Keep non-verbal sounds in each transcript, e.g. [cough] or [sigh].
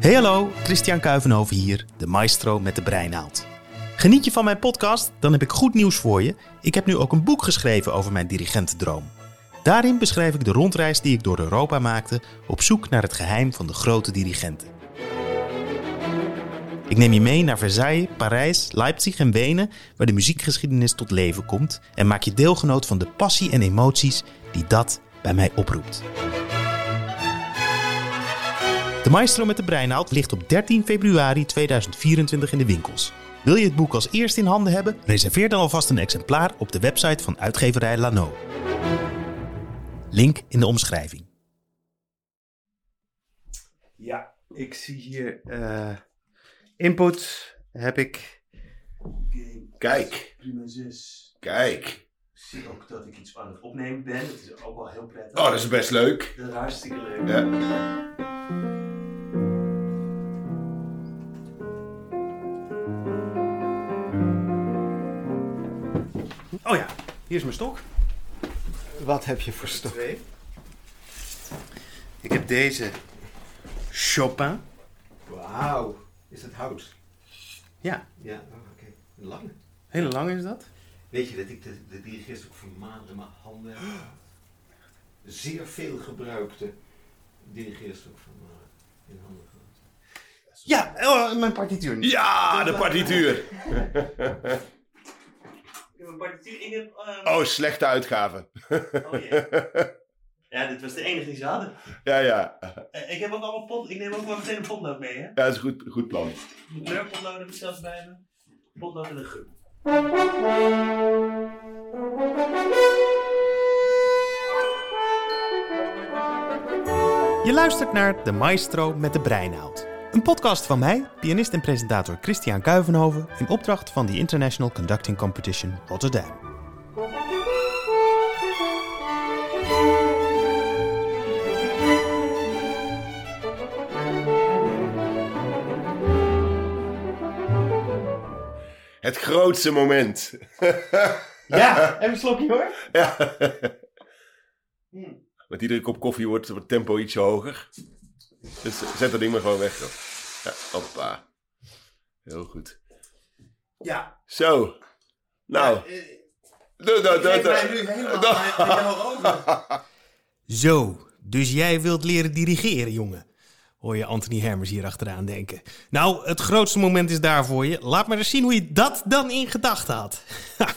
Hey hallo, Christian Kuivenhoven hier, de maestro met de breinaald. Geniet je van mijn podcast? Dan heb ik goed nieuws voor je. Ik heb nu ook een boek geschreven over mijn dirigentendroom. Daarin beschrijf ik de rondreis die ik door Europa maakte op zoek naar het geheim van de grote dirigenten. Ik neem je mee naar Versailles, Parijs, Leipzig en Wenen, waar de muziekgeschiedenis tot leven komt en maak je deelgenoot van de passie en emoties die dat bij mij oproept. De Maestro met de Breinaald ligt op 13 februari 2024 in de winkels. Wil je het boek als eerste in handen hebben? Reserveer dan alvast een exemplaar op de website van uitgeverij Lano. Link in de omschrijving. Ja, ik zie hier uh, input heb ik. Kijk. Prima 6. Kijk. Ik zie ook dat ik iets aan het opnemen ben. Dat is ook wel heel prettig. Oh, dat is best leuk. Dat is hartstikke leuk. Ja. Oh ja, hier is mijn stok. Wat heb je voor stok? Twee. Ik heb deze Chopin. Wauw. Is dat hout? Ja, Ja, oh, oké. Een lange. hele lang is dat. Weet je dat ik de, de dirigeerstok van Maan in mijn handen heb? Zeer veel gebruikte dirigeerstok van Maan in handen gehad. Ja, oh, mijn partituur. Ja, de partituur. [laughs] Een partituur in ehm, Oh, slechte uitgave. oh, jee. [laughs] Ja, dit was de enige die ze hadden. Ja, ja. Eh, ik heb ook allemaal pot... Ik neem ook wel meteen een potlood mee, hè. Ja, dat is een goed, goed plan. De kleurpotlood heb ik zelfs bij me. Potlood en een gum. Je luistert naar De Maestro met de Breinaald. Een podcast van mij, pianist en presentator Christian Kuivenhoven... in opdracht van de International Conducting Competition Rotterdam. Het grootste moment. Ja, [laughs] even een slokje hoor. Ja. Met iedere kop koffie wordt het tempo ietsje hoger. Dus zet dat ding maar gewoon weg. joh. Ja, hoppa. Heel goed. Ja. Zo. Nou. Geef da. mij nu helemaal over. [laughs] Zo, dus jij wilt leren dirigeren, jongen. Hoor je Anthony Hermers hier achteraan denken. Nou, het grootste moment is daar voor je. Laat maar eens zien hoe je dat dan in gedachten had. [laughs]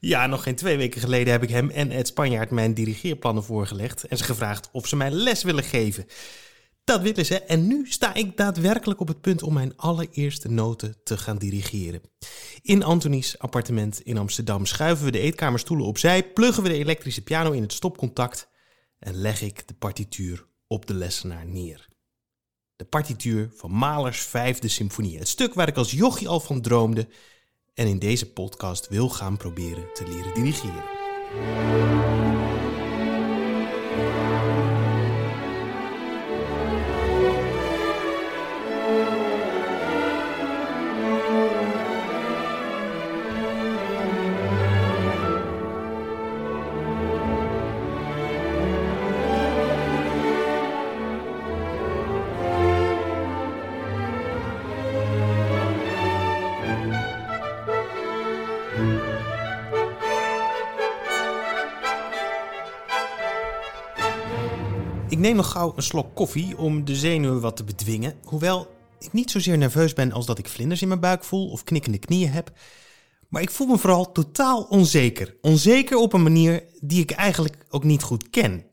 ja, nog geen twee weken geleden heb ik hem en Ed Spanjaard mijn dirigeerplannen voorgelegd... en ze gevraagd of ze mij les willen geven. Dat willen ze en nu sta ik daadwerkelijk op het punt om mijn allereerste noten te gaan dirigeren. In Antonies appartement in Amsterdam schuiven we de eetkamerstoelen opzij, pluggen we de elektrische piano in het stopcontact en leg ik de partituur op de lessenaar neer. De partituur van Mahlers vijfde symfonie, het stuk waar ik als jochie al van droomde en in deze podcast wil gaan proberen te leren dirigeren. Nog gauw een slok koffie om de zenuwen wat te bedwingen. Hoewel ik niet zozeer nerveus ben als dat ik vlinders in mijn buik voel of knikkende knieën heb. Maar ik voel me vooral totaal onzeker. Onzeker op een manier die ik eigenlijk ook niet goed ken.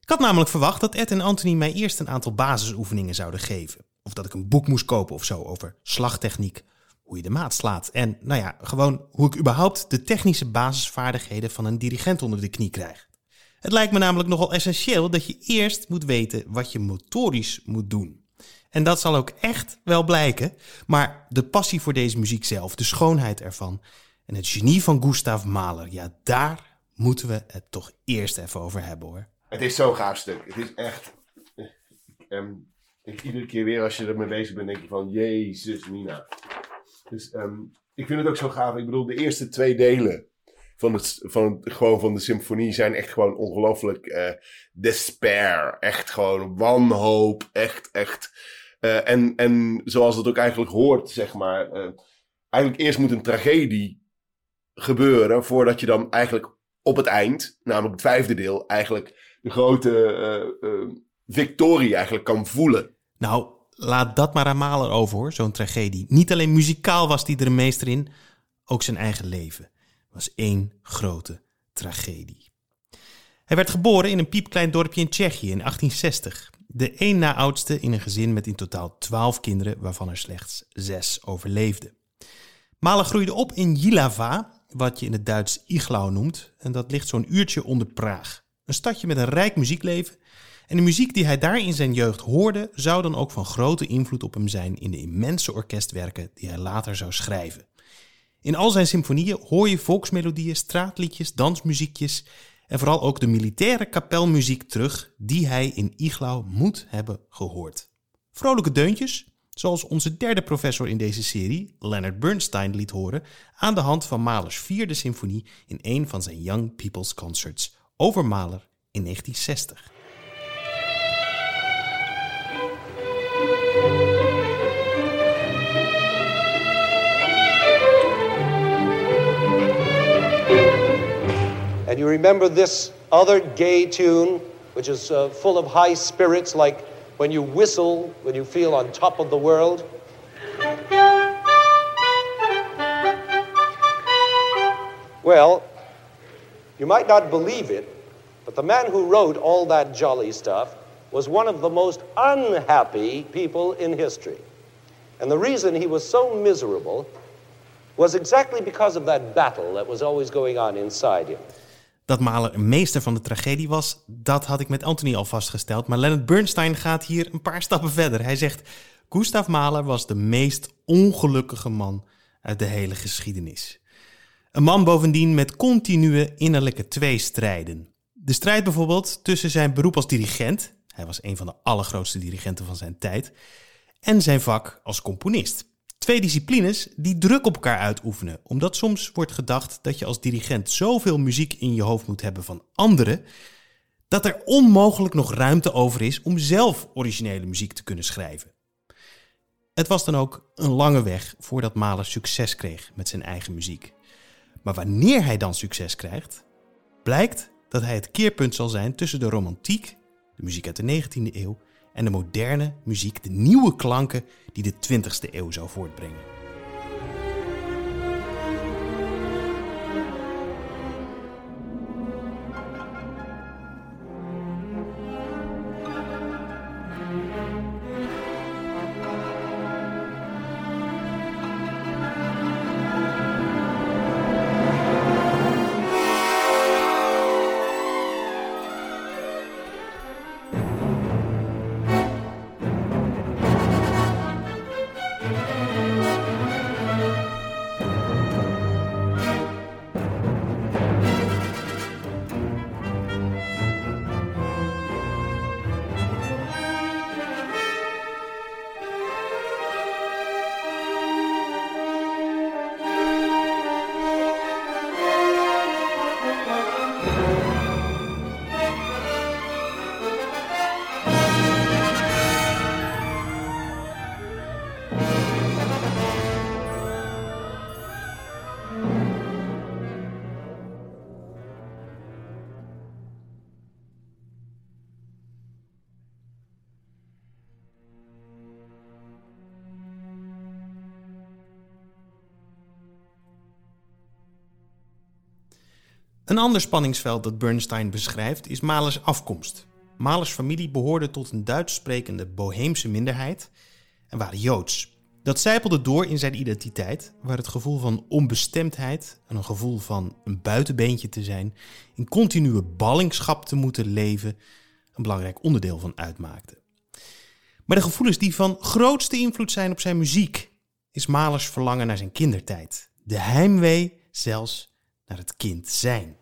Ik had namelijk verwacht dat Ed en Anthony mij eerst een aantal basisoefeningen zouden geven. Of dat ik een boek moest kopen of zo over slagtechniek, hoe je de maat slaat. En nou ja, gewoon hoe ik überhaupt de technische basisvaardigheden van een dirigent onder de knie krijg. Het lijkt me namelijk nogal essentieel dat je eerst moet weten wat je motorisch moet doen. En dat zal ook echt wel blijken, maar de passie voor deze muziek zelf, de schoonheid ervan en het genie van Gustav Mahler, ja, daar moeten we het toch eerst even over hebben hoor. Het is zo'n gaaf stuk. Het is echt. ehm, ik, iedere keer weer als je ermee bezig bent, denk je van Jezus, Mina. Dus ehm, ik vind het ook zo gaaf. Ik bedoel, de eerste twee delen van, het, van, gewoon van de symfonie zijn echt gewoon ongelooflijk eh, despair. Echt gewoon wanhoop. Echt, echt Eh, en, en zoals het ook eigenlijk hoort, zeg maar. eh, eigenlijk eerst moet een tragedie gebeuren. voordat je dan eigenlijk op het eind, namelijk het vijfde deel, eigenlijk de grote victorie eigenlijk kan voelen. Nou, laat dat maar aan Mahler over hoor, zo'n tragedie. Niet alleen muzikaal was hij er een meester in, ook zijn eigen leven was één grote tragedie. Hij werd geboren in een piepklein dorpje in Tsjechië in 1860. De één na oudste in een gezin met in totaal twaalf kinderen, waarvan er slechts zes overleefden. Mahler groeide op in Jihlava, wat je in het Duits Iglau noemt, en dat ligt zo'n uurtje onder Praag. Een stadje met een rijk muziekleven. En de muziek die hij daar in zijn jeugd hoorde, zou dan ook van grote invloed op hem zijn in de immense orkestwerken die hij later zou schrijven. In al zijn symfonieën hoor je volksmelodieën, straatliedjes, dansmuziekjes en vooral ook de militaire kapelmuziek terug die hij in Iglau moet hebben gehoord. Vrolijke deuntjes, zoals onze derde professor in deze serie, Leonard Bernstein, liet horen aan de hand van Mahlers vierde symfonie in een van zijn Young People's Concerts over Mahler in 1960. And you remember this other gay tune, which is uh, full of high spirits, like when you whistle, when you feel on top of the world? Well, you might not believe it, but the man who wrote all that jolly stuff was one of the most unhappy people in history. And the reason he was so miserable was exactly because of that battle that was always going on inside him. Dat Mahler een meester van de tragedie was, dat had ik met Anthony al vastgesteld. Maar Leonard Bernstein gaat hier een paar stappen verder. Hij zegt: Gustav Mahler was de meest ongelukkige man uit de hele geschiedenis. Een man bovendien met continue innerlijke tweestrijden. De strijd bijvoorbeeld tussen zijn beroep als dirigent, hij was een van de allergrootste dirigenten van zijn tijd, en zijn vak als componist. Twee disciplines die druk op elkaar uitoefenen, omdat soms wordt gedacht dat je als dirigent zoveel muziek in je hoofd moet hebben van anderen, dat er onmogelijk nog ruimte over is om zelf originele muziek te kunnen schrijven. Het was dan ook een lange weg voordat Mahler succes kreeg met zijn eigen muziek. Maar wanneer hij dan succes krijgt, blijkt dat hij het keerpunt zal zijn tussen de romantiek, de muziek uit de 19e eeuw, en de moderne muziek, de nieuwe klanken die de 20e eeuw zou voortbrengen. Een ander spanningsveld dat Bernstein beschrijft is Mahlers afkomst. Mahlers familie behoorde tot een Duits sprekende boheemse minderheid en waren Joods. Dat zijpelde door in zijn identiteit, waar het gevoel van onbestemdheid en een gevoel van een buitenbeentje te zijn, in continue ballingschap te moeten leven, een belangrijk onderdeel van uitmaakte. Maar de gevoelens die van grootste invloed zijn op zijn muziek, is Mahlers verlangen naar zijn kindertijd. De heimwee zelfs naar het kind zijn.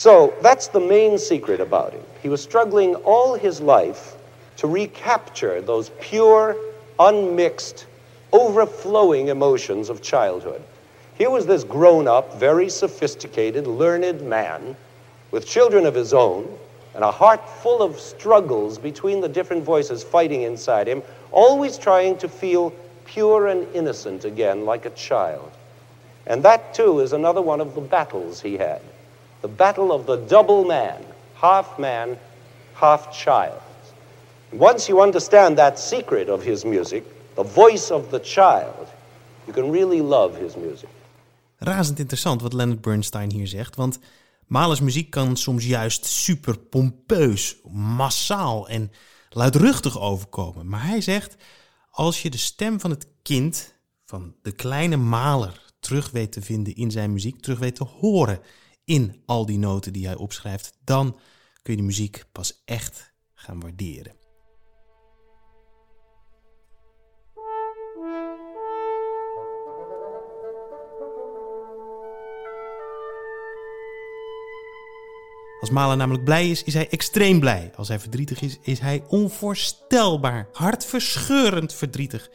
So that's the main secret about him. He was struggling all his life to recapture those pure, unmixed, overflowing emotions of childhood. Here was this grown up, very sophisticated, learned man with children of his own and a heart full of struggles between the different voices fighting inside him, always trying to feel pure and innocent again, like a child. And that, too, is another one of the battles he had the battle of the double man, half man, half child. Once you understand that secret of his music, the voice of the child, you can really love his music. Razend interessant wat Leonard Bernstein hier zegt, want Mahlers muziek kan soms juist super pompeus, massaal en luidruchtig overkomen. Maar hij zegt, als je de stem van het kind, van de kleine maler, terug weet te vinden in zijn muziek, terug weet te horen in al die noten die hij opschrijft, dan kun je de muziek pas echt gaan waarderen. Als Mahler namelijk blij is, is hij extreem blij. Als hij verdrietig is, is hij onvoorstelbaar, hartverscheurend verdrietig.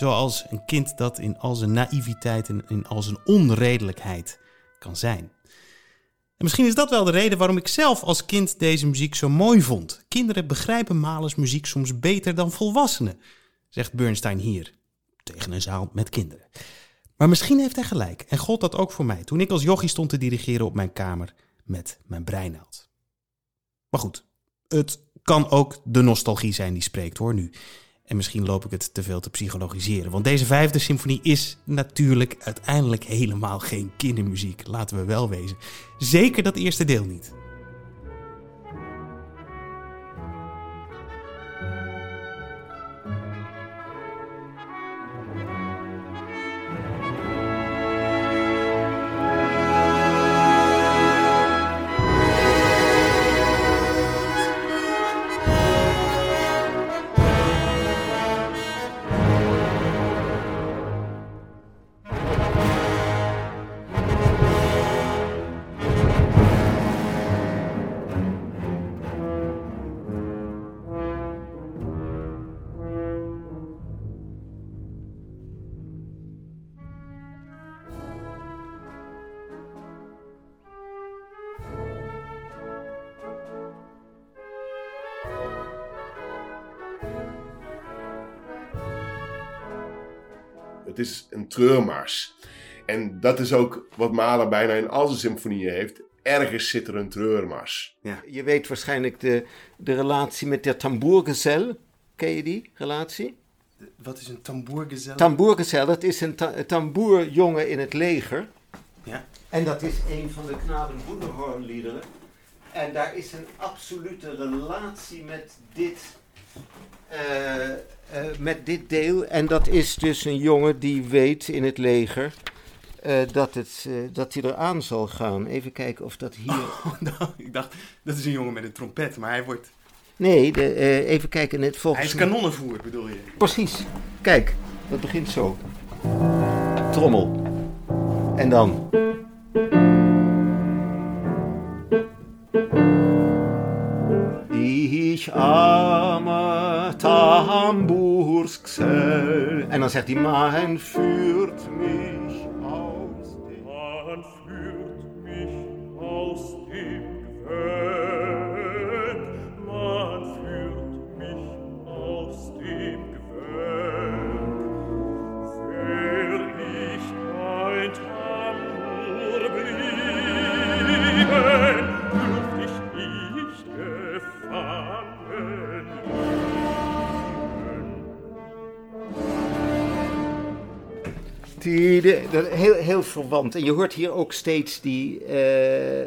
Zoals een kind dat in al zijn naïviteit en in al zijn onredelijkheid kan zijn. En misschien is dat wel de reden waarom ik zelf als kind deze muziek zo mooi vond. Kinderen begrijpen Mahlers muziek soms beter dan volwassenen, zegt Bernstein hier tegen een zaal met kinderen. Maar misschien heeft hij gelijk en gold dat ook voor mij toen ik als jochie stond te dirigeren op mijn kamer met mijn breinaald. Maar goed, het kan ook de nostalgie zijn die spreekt hoor nu. En misschien loop ik het te veel te psychologiseren. Want deze vijfde symfonie is natuurlijk uiteindelijk helemaal geen kindermuziek. Laten we wel wezen. Zeker dat eerste deel niet. Is een treurmars. En dat is ook wat Mahler bijna in al zijn symfonieën heeft. Ergens zit er een treurmars. Je weet waarschijnlijk de, de relatie met de tambourgezel. Ken je die relatie? Wat is een tambourgezel? Tambourgezel, dat is een ta tamboerjongen in het leger. ja. En dat is een van de Knaben Wunderhornliederen. En daar is een absolute relatie met dit, met dit deel. En dat is dus een jongen die weet in het leger eh, dat, het, eh, dat hij eraan zal gaan. Even kijken of dat hier... [laughs] Nou, ik dacht, dat is een jongen met een trompet, maar hij wordt... Nee, de, eh, even kijken. Het Hij volgens is kanonnenvoer, bedoel je? Precies. Kijk, dat begint zo. Trommel. En dan. Ich Tamboersksel. En dan zegt hij, man führt mich Die, heel, heel verwant. En je hoort hier ook steeds die... eh,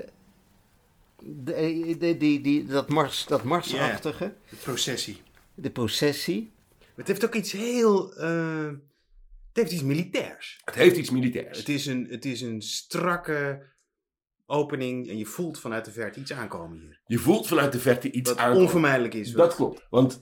de, de, die, die, dat, mars, dat marsachtige, De processie. de processie. Het heeft ook iets heel... eh, het heeft iets militairs. Het heeft iets militairs. Het is, een, het is een strakke opening en je voelt vanuit de verte iets aankomen hier. Je voelt vanuit de verte iets Wat aankomen. onvermijdelijk is. Dat klopt. Want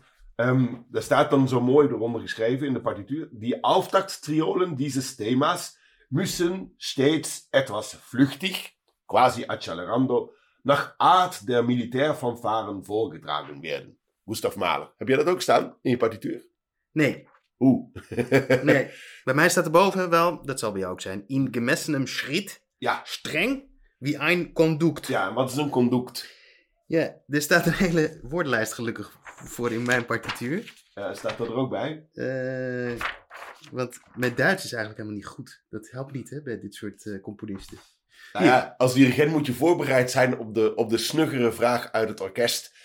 daar staat dan zo mooi eronder geschreven in de partituur. Die Auftakttriolen dieses Themas müssen stets etwas flüchtig, quasi accelerando, nach Art der Militärfanfaren vorgetragen werden. Gustav Mahler. Heb jij dat ook staan in je partituur? Nee, Hoe? [laughs] Nee, bij mij staat er boven wel, dat zal bij jou ook zijn, in gemessenem Schritt, Ja. streng wie ein Conduct. Ja, en wat is een conduct? Ja, er staat een hele woordenlijst gelukkig voor in mijn partituur. Staat dat er ook bij? Eh, want mijn Duits is eigenlijk helemaal niet goed. Dat helpt niet hè, bij dit soort eh, componisten. Nou ja, als dirigent moet je voorbereid zijn op de, op de snuggere vraag uit het orkest.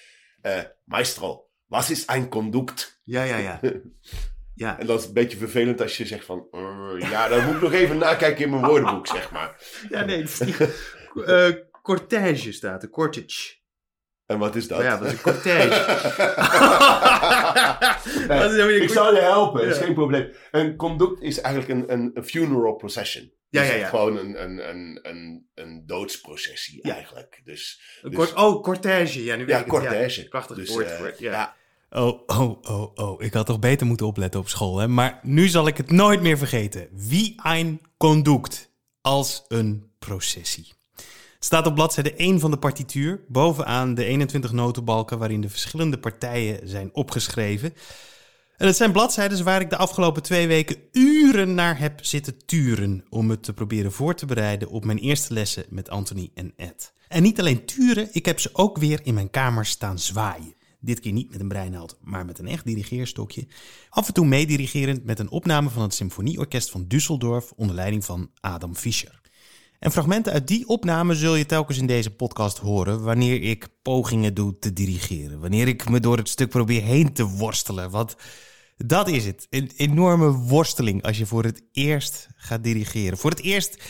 Eh maestro, wat is een conduct? Ja, ja, ja. [laughs] ja. En dat is een beetje vervelend als je zegt van... "Eh, ja, dan moet ik nog even nakijken in mijn woordenboek, zeg maar. ja, nee, het is niet... [laughs] Eh, cortège staat er, cortege. En wat is dat? Ja, dat is een cortège. [laughs] Nee, een ik zal je helpen, dat is Ja. geen probleem. Een conduct is eigenlijk een, een, een funeral procession. Ja, Dus ja, ja. Gewoon een, een, een, een, een doodsprocessie Ja. eigenlijk. Dus, Een dus- cort- oh, cortège. Ja, nu weet ja, ik het. cortège. prachtig Dus, woord eh, voor het, ja. ja. Oh, oh, oh, oh. Ik had toch beter moeten opletten op school, hè? Maar nu zal ik het nooit meer vergeten. Wie ein conduct als een processie. Staat op bladzijde 1 van de partituur, bovenaan de 21 notenbalken waarin de verschillende partijen zijn opgeschreven. En het zijn bladzijden waar ik de afgelopen twee weken uren naar heb zitten turen om het te proberen voor te bereiden op mijn eerste lessen met Anthony en Ed. En niet alleen turen, ik heb ze ook weer in mijn kamer staan zwaaien. Dit keer niet met een breinaald, maar met een echt dirigeerstokje. Af en toe meedirigerend met een opname van het Symfonieorkest van Düsseldorf onder leiding van Adam Fischer. En fragmenten uit die opname zul je telkens in deze podcast horen wanneer ik pogingen doe te dirigeren. Wanneer ik me door het stuk probeer heen te worstelen. Want dat is het. Een enorme worsteling als je voor het eerst gaat dirigeren. Voor het eerst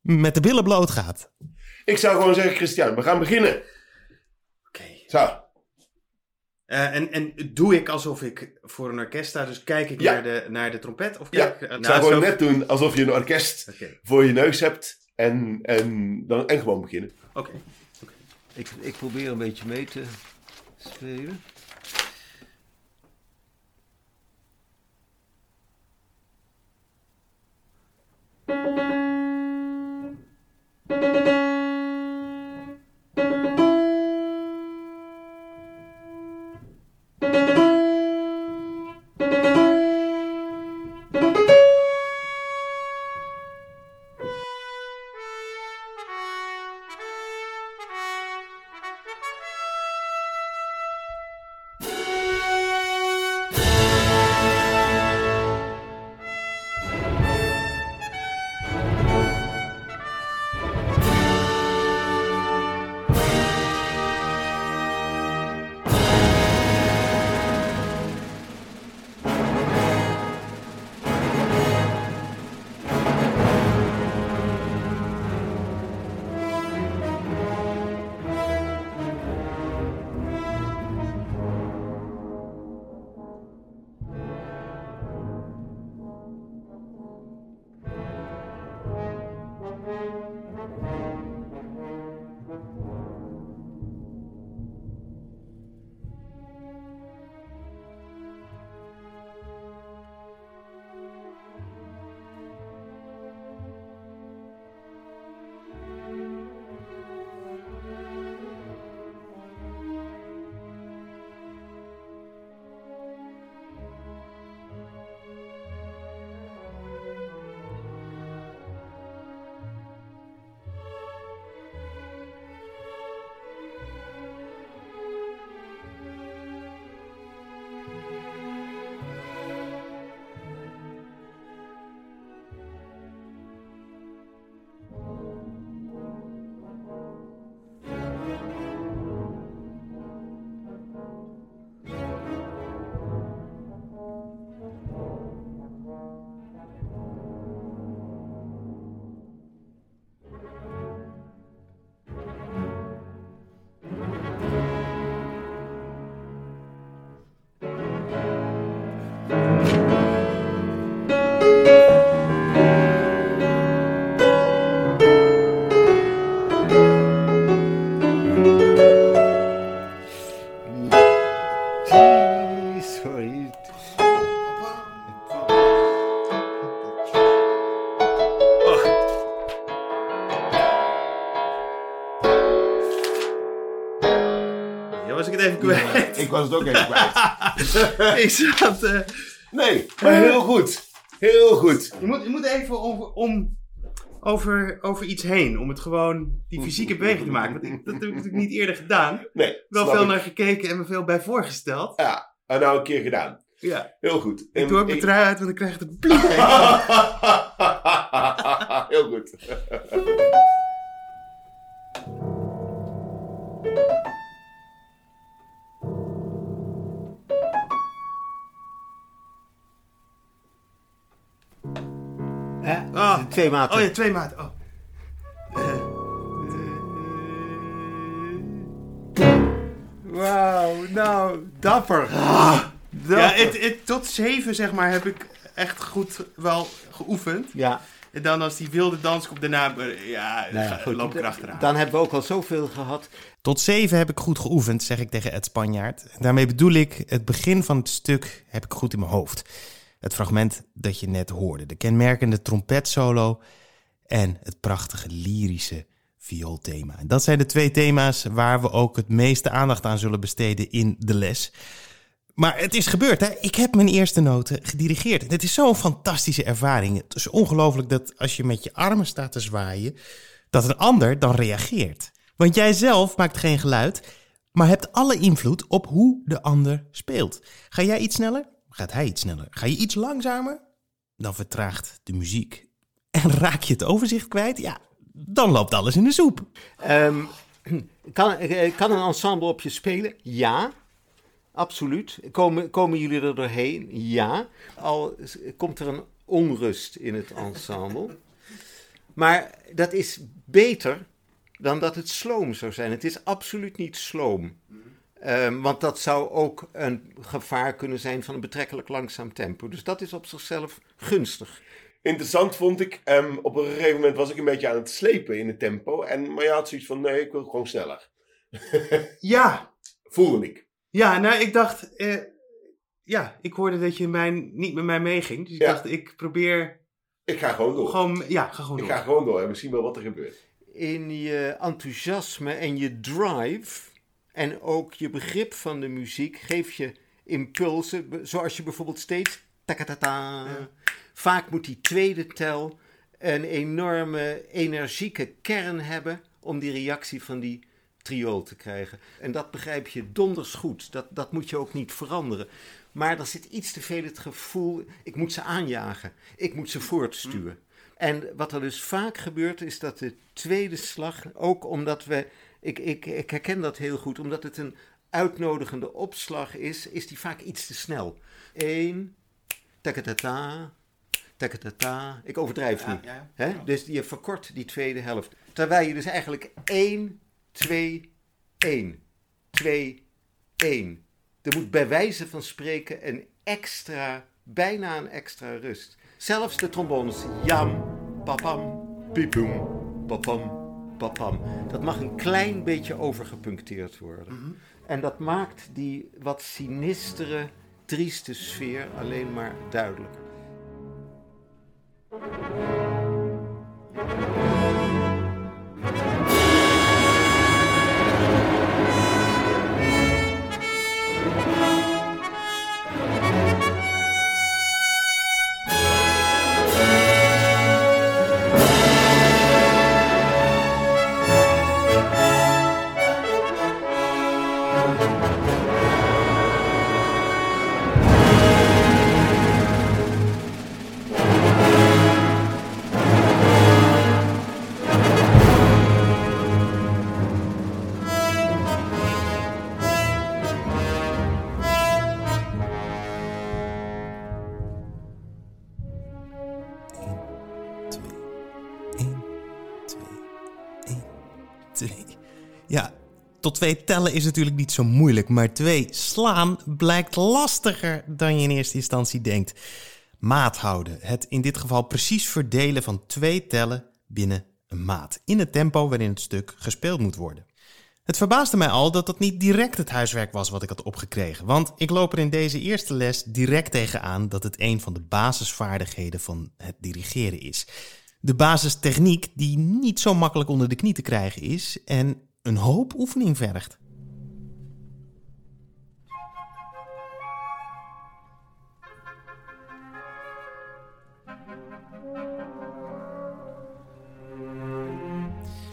met de billen bloot gaat. Ik zou gewoon zeggen, Christian, we gaan beginnen. Oké. Zo. Eh, en, en doe ik alsof ik voor een orkest sta, dus kijk ik Ja. naar, de, naar de trompet? Of Ja, kijk, ik eh, zou nou, gewoon zo- net doen alsof je een orkest voor je neus hebt. En, en, dan, en gewoon beginnen. oké. Ik, ik probeer een beetje mee te spelen. Was het ook even kwijt. [laughs] ik zat... eh, Nee, maar heel goed. Heel goed. Je moet, je moet even over, om, over, over iets heen. Om het gewoon die fysieke beweging te maken. Want ik, dat heb ik natuurlijk niet eerder gedaan. Nee, Wel veel ik. naar gekeken en me veel bij voorgesteld. Ja, en nou een keer gedaan. Ja. Heel goed. Ik doe ook mijn ik- trui uit, want ik krijg het bloed. [laughs] Heel goed. [laughs] Hè? Ah. Twee maten. Oh ja, twee maten. Oh. Wauw, nou, dapper. Ja, het, het, tot zeven zeg maar heb ik echt goed wel geoefend. Ja, En dan als die wilde dans komt daarna, eh, ja, nou ja, goed. loop ik erachteraan. Dan hebben we ook al zoveel gehad. Tot zeven heb ik goed geoefend, zeg ik tegen Ed Spanjaard. Daarmee bedoel ik, het begin van het stuk heb ik goed in mijn hoofd. Het fragment dat je net hoorde. De kenmerkende trompetsolo en het prachtige lyrische vioolthema. En dat zijn de twee thema's waar we ook het meeste aandacht aan zullen besteden in de les. Maar het is gebeurd, hè? Ik heb mijn eerste noten gedirigeerd. Het is zo'n fantastische ervaring. Het is ongelooflijk dat als je met je armen staat te zwaaien, dat een ander dan reageert. Want jij zelf maakt geen geluid, maar hebt alle invloed op hoe de ander speelt. Ga jij iets sneller? Gaat hij iets sneller? Ga je iets langzamer? Dan vertraagt de muziek. En [laughs] raak je het overzicht kwijt? Ja, dan loopt alles in de soep. Ehm, kan, eh, kan een ensemble op je spelen? Ja, absoluut. Komen, komen jullie er doorheen? Ja. Al komt er een onrust in het ensemble. Maar dat is beter dan dat het sloom zou zijn. Het is absoluut niet sloom. Ehm, want dat zou ook een gevaar kunnen zijn van een betrekkelijk langzaam tempo. Dus dat is op zichzelf gunstig. Interessant vond ik, ehm, op een gegeven moment was ik een beetje aan het slepen in het tempo. En, maar je had zoiets van, nee, ik wil gewoon sneller. [laughs] Ja, Voelde ik. ja nou ik dacht... eh, ja, ik hoorde dat je mij, niet met mij meeging. Dus ik Ja. dacht, ik probeer Ik ga gewoon door. gewoon... Ja, ga gewoon ik door. ga gewoon door en we zien wel wat er gebeurt. in je enthousiasme en je drive en ook je begrip van de muziek geef je impulsen, zoals je bijvoorbeeld steeds takatata. Vaak moet die tweede tel een enorme energieke kern hebben om die reactie van die triool te krijgen. En dat begrijp je donders goed. Dat, dat moet je ook niet veranderen. Maar er zit iets te veel het gevoel, ik moet ze aanjagen. Ik moet ze voortstuwen. En wat er dus vaak gebeurt, is dat de tweede slag, ook omdat we, ik, ik, ik herken dat heel goed, omdat het een uitnodigende opslag is, is die vaak iets te snel. Eén, takatata, takatata. Ik overdrijf nu. ja, Hè? Dus je verkort die tweede helft. Terwijl je dus eigenlijk 1, 2, 1, 2, 1. Er moet bij wijze van spreken een extra, bijna een extra rust. Zelfs de trombones. Jam, papam, pipoem, papam, papam. Dat mag een klein beetje overgepuncteerd worden. En dat maakt die wat sinistere, trieste sfeer alleen maar duidelijker. Twee tellen is natuurlijk niet zo moeilijk, maar twee slaan blijkt lastiger dan je in eerste instantie denkt. Maat houden, het in dit geval precies verdelen van twee tellen binnen een maat, in het tempo waarin het stuk gespeeld moet worden. Het verbaasde mij al dat dat niet direct het huiswerk was wat ik had opgekregen. Want ik loop er in deze eerste les direct tegenaan dat het een van de basisvaardigheden van het dirigeren is. De basistechniek die niet zo makkelijk onder de knie te krijgen is en een hoop oefening vergt.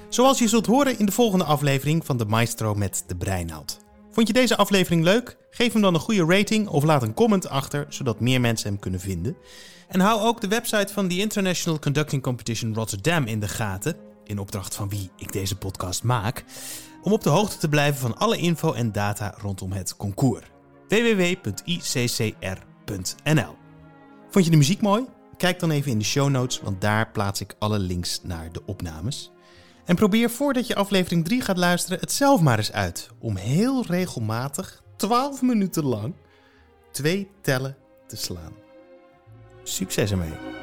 Zoals je zult horen in de volgende aflevering van de Maestro met de Breinaald. Vond je deze aflevering leuk? Geef hem dan een goede rating of laat een comment achter, zodat meer mensen hem kunnen vinden. En hou ook de website van de International Conducting Competition Rotterdam in de gaten in opdracht van wie ik deze podcast maak, om op de hoogte te blijven van alle info en data rondom het concours. www.iccr.nl Vond je de muziek mooi? Kijk dan even in de show notes, want daar plaats ik alle links naar de opnames. En probeer voordat je aflevering 3 gaat luisteren het zelf maar eens uit. Om heel regelmatig, 12 minuten lang, twee tellen te slaan. Succes ermee!